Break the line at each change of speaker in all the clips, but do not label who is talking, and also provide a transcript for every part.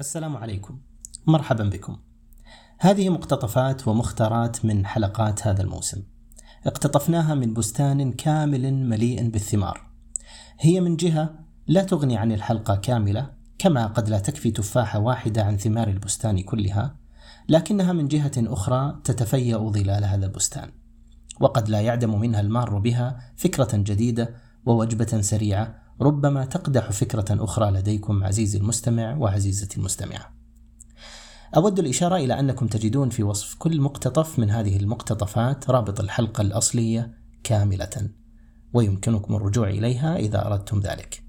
السلام عليكم. مرحبا بكم. هذه مقتطفات ومختارات من حلقات هذا الموسم. اقتطفناها من بستان كامل مليء بالثمار. هي من جهة لا تغني عن الحلقة كاملة كما قد لا تكفي تفاحة واحدة عن ثمار البستان كلها لكنها من جهة أخرى تتفيأ ظلال هذا البستان. وقد لا يعدم منها المار بها فكرة جديدة ووجبة سريعة ربما تقدح فكرة أخرى لديكم عزيزي المستمع وعزيزتي المستمعة. أود الإشارة إلى أنكم تجدون في وصف كل مقتطف من هذه المقتطفات رابط الحلقة الأصلية كاملة، ويمكنكم الرجوع إليها إذا أردتم ذلك.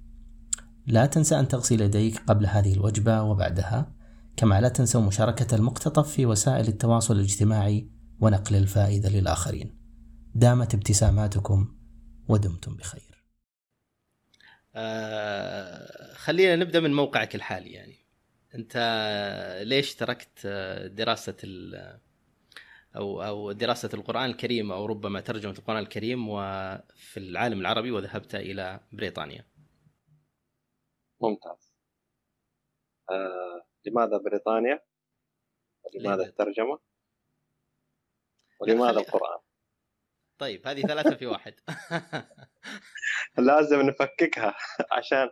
لا تنسى أن تغسل يديك قبل هذه الوجبة وبعدها، كما لا تنسوا مشاركة المقتطف في وسائل التواصل الاجتماعي ونقل الفائدة للآخرين. دامت ابتساماتكم ودمتم بخير.
آه خلينا نبدأ من موقعك الحالي يعني. أنت ليش تركت دراسة أو أو دراسة القرآن الكريم أو ربما ترجمة القرآن الكريم وفي العالم العربي وذهبت إلى بريطانيا؟
ممتاز. آه لماذا بريطانيا؟ ولماذا الترجمة؟ ولماذا القرآن؟
طيب هذه ثلاثة في واحد.
لازم نفككها عشان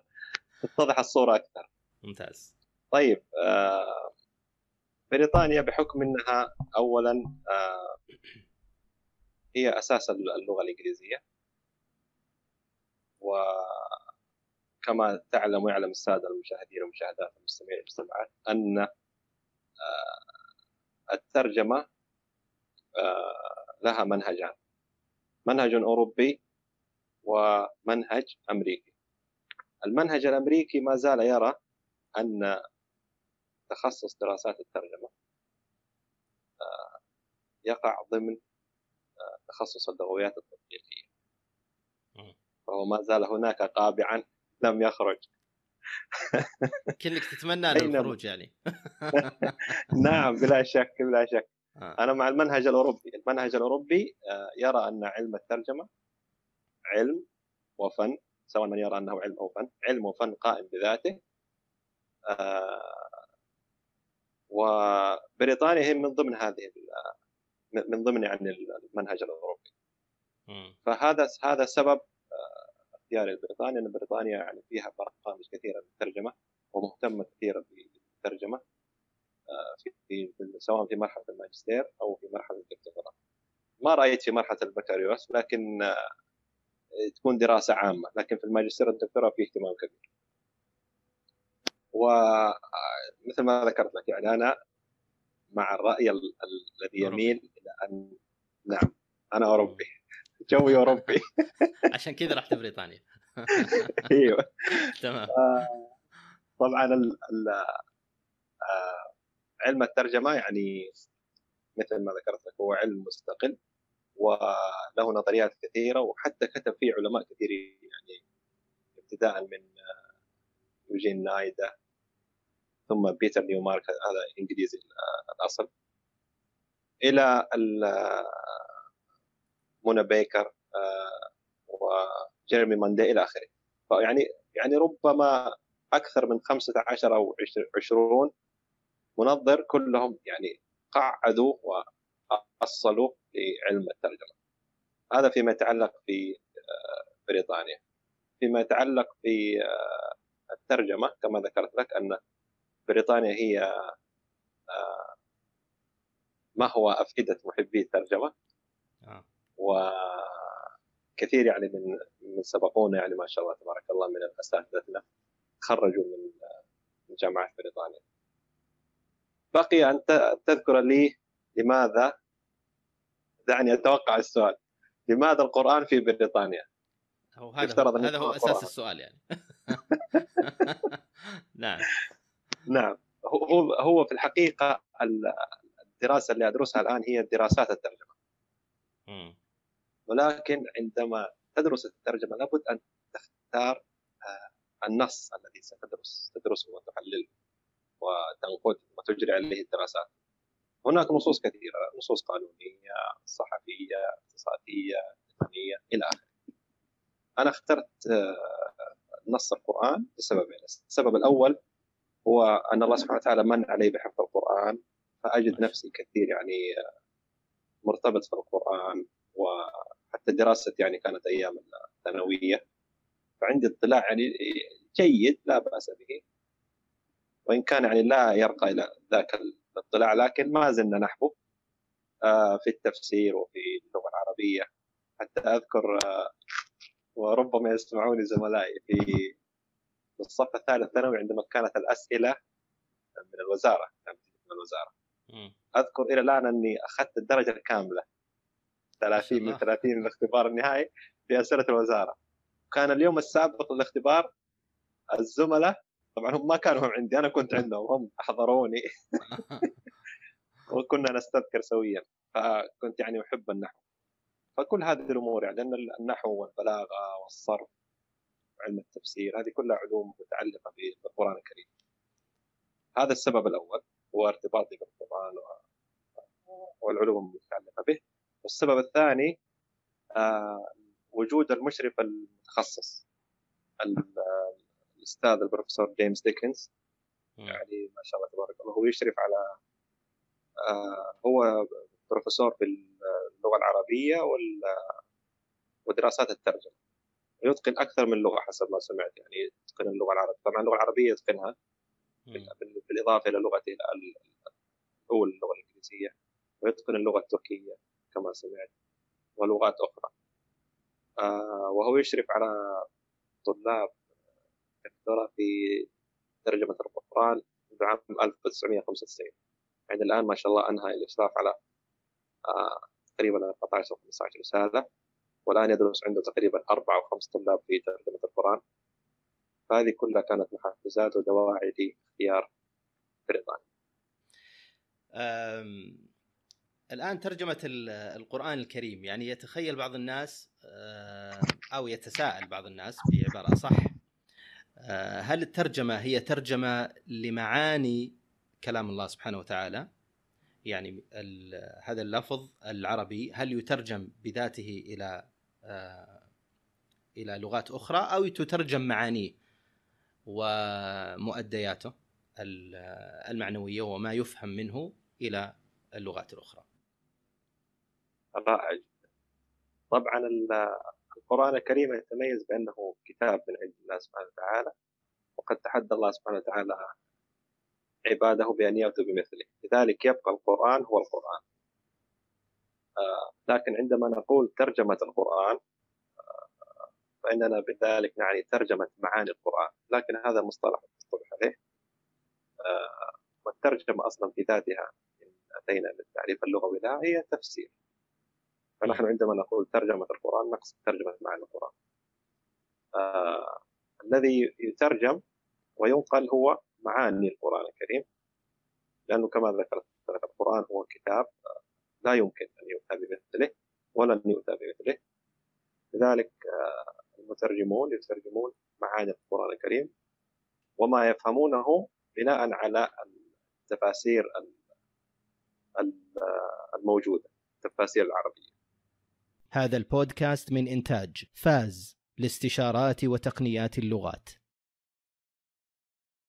تتضح الصورة أكثر.
ممتاز.
طيب آه بريطانيا بحكم أنها أولا آه هي أساس اللغة الإنجليزية. وكما تعلم ويعلم السادة المشاهدين والمشاهدات المستمعين والمستمعات أن آه الترجمة آه لها منهجان. منهج أوروبي ومنهج أمريكي. المنهج الأمريكي ما زال يرى أن تخصص دراسات الترجمة آه، يقع ضمن آه، تخصص اللغويات التطبيقية. فهو ما زال هناك قابعا لم يخرج.
كلك تتمنى له الخروج يعني.
نعم بلا شك بلا شك. آه. أنا مع المنهج الأوروبي. المنهج الأوروبي آه، يرى أن علم الترجمة علم وفن سواء من يرى أنه علم أو فن علم وفن قائم بذاته. آه، وبريطانيا هي من ضمن هذه من ضمن يعني المنهج الأوروبي. فهذا هذا سبب اختياري لبريطانيا ان بريطانيا يعني فيها برامج كثيرة للترجمة ومهتمة كثيرا بالترجمة في سواء في مرحلة الماجستير أو في مرحلة الدكتوراه. ما رأيت في مرحلة البكالوريوس لكن آه، تكون دراسة عامة لكن في الماجستير والدكتوراه في اهتمام كبير. ومثل آه، ما ذكرت لك يعني أنا مع الرأي الذي يميل إلى أن نعم أنا أوروبي. جوي أوروبي.
عشان كذا رحت بريطانيا.
أيوه.
تمام.
آه، طبعا ال علم الترجمة يعني مثل ما ذكرت لك هو علم مستقل. وله نظريات كثيرة وحتى كتب فيه علماء كثيرين يعني ابتداء من يوجين نايدا ثم بيتر نيومارك هذا إنجليزي الأصل. إلى منى بيكر آه، وجيرمي ماندي إلى آخره. فيعني يعني ربما أكثر من 15 أو 20 منظر كلهم يعني قعدوا واصلوا لعلم الترجمة. هذا فيما يتعلق في آه، بريطانيا. فيما يتعلق في آه، الترجمة كما ذكرت لك أن بريطانيا هي آه، ما هو أفئدة محبي الترجمة. وكثير يعني من من سبقونا يعني ما شاء الله تبارك الله من اساتذتنا تخرجوا من جامعات بريطانيا. بقي أن تذكر لي لماذا دعني أتوقع السؤال. لماذا القرآن في بريطانيا؟
هو هذا هو هذا هو أساس السؤال يعني. نعم.
نعم. هو هو في الحقيقة الدراسة اللي أدرسها الآن هي دراسات الترجمة. ولكن عندما تدرس الترجمة لابد أن تختار آه، النص الذي ستدرس تدرسه وتحلله وتنقد وتجري عليه الدراسات. هناك نصوص كثيرة نصوص قانونية صحفية اقتصادية تقنية إلى آخره. أنا اخترت آه، نص القرآن لسببين السبب الأول هو أن الله سبحانه وتعالى من علي بحفظ القرآن فأجد نفسي كثير يعني مرتبط في القرآن وحتى دراستي يعني كانت أيام الثانوية. فعندي اطلاع يعني جيد لا بأس به. وإن كان يعني لا يرقى إلى ذاك الاطلاع لكن ما زلنا نحبه آه، في التفسير وفي اللغة العربية. حتى أذكر آه، وربما يسمعوني زملائي في الصف الثالث ثانوي عندما كانت الأسئلة من الوزارة من الوزارة. أذكر إلى الآن أني أخذت الدرجة الكامله 30 من 30 من الاختبار النهائي في أسئلة الوزارة. كان اليوم السابق للاختبار الزملاء طبعا هم ما كانوا هم عندي أنا كنت عندهم هم حضروني وكنا نستذكر سويا فكنت يعني أحب النحو. فكل هذه الأمور يعني لأن النحو والبلاغة والصرف وعلم التفسير هذه كلها علوم متعلقة بالقرآن الكريم. هذا السبب الأول هو ارتباطي بالقرآن والعلوم المتعلقة به. والسبب الثاني آه، وجود المشرف المتخصص الأستاذ البروفيسور جيمس ديكنز. يعني ما شاء الله تبارك الله هو يشرف على آه، هو بروفيسور في اللغة العربية ودراسات الترجمة. يتقن أكثر من لغة حسب ما سمعت يعني يتقن اللغة العربية. طبعا اللغة العربية يتقنها بالإضافة إلى لغته الاولى اللغة الإنجليزية ويتقن اللغة التركية كما سمعت ولغات أخرى. آه، وهو يشرف على طلاب دكتوراه في ترجمة القرآن منذ عام 1995 يعني الآن ما شاء الله أنهى الإشراف على آه، تقريبا 14 أو 15 رسالة والآن يدرس عنده تقريبا أربع أو خمس طلاب في ترجمة القرآن. فهذه كلها كانت محفزات ودواعي لاختيار بريطانيا.
الآن ترجمة القرآن الكريم يعني يتخيل بعض الناس أو يتساءل بعض الناس بعباره اصح آه، هل الترجمة هي ترجمة لمعاني كلام الله سبحانه وتعالى يعني هذا اللفظ العربي هل يترجم بذاته إلى آه، إلى لغات أخرى أو تترجم معانيه ومؤدياته المعنوية وما يفهم منه إلى اللغات الأخرى.
رائع طبعا القرآن الكريم يتميز بأنه كتاب من عند الله سبحانه وتعالى وقد تحدى الله سبحانه وتعالى عباده بأن يأتوا بمثله. لذلك يبقى القرآن هو القرآن. آه لكن عندما نقول ترجمة القرآن آه فإننا بذلك نعني ترجمة معاني القرآن. لكن هذا مصطلح مصطلح عليه. آه والترجمة أصلا في ذاتها إن أتينا للتعريف اللغوي لها هي تفسير. فنحن عندما نقول ترجمة القرآن نقصد ترجمة معاني القرآن. آه الذي يترجم وينقل هو معاني القرآن الكريم. لأنه كما ذكرت القرآن هو كتاب لا يمكن أن يؤتى بمثله ولن يؤتى بمثله. لذلك آه، المترجمون يترجمون معاني القرآن الكريم وما يفهمونه بناء على التفاسير الموجودة التفاسير العربية.
هذا البودكاست من إنتاج فاز لاستشارات وتقنيات اللغات.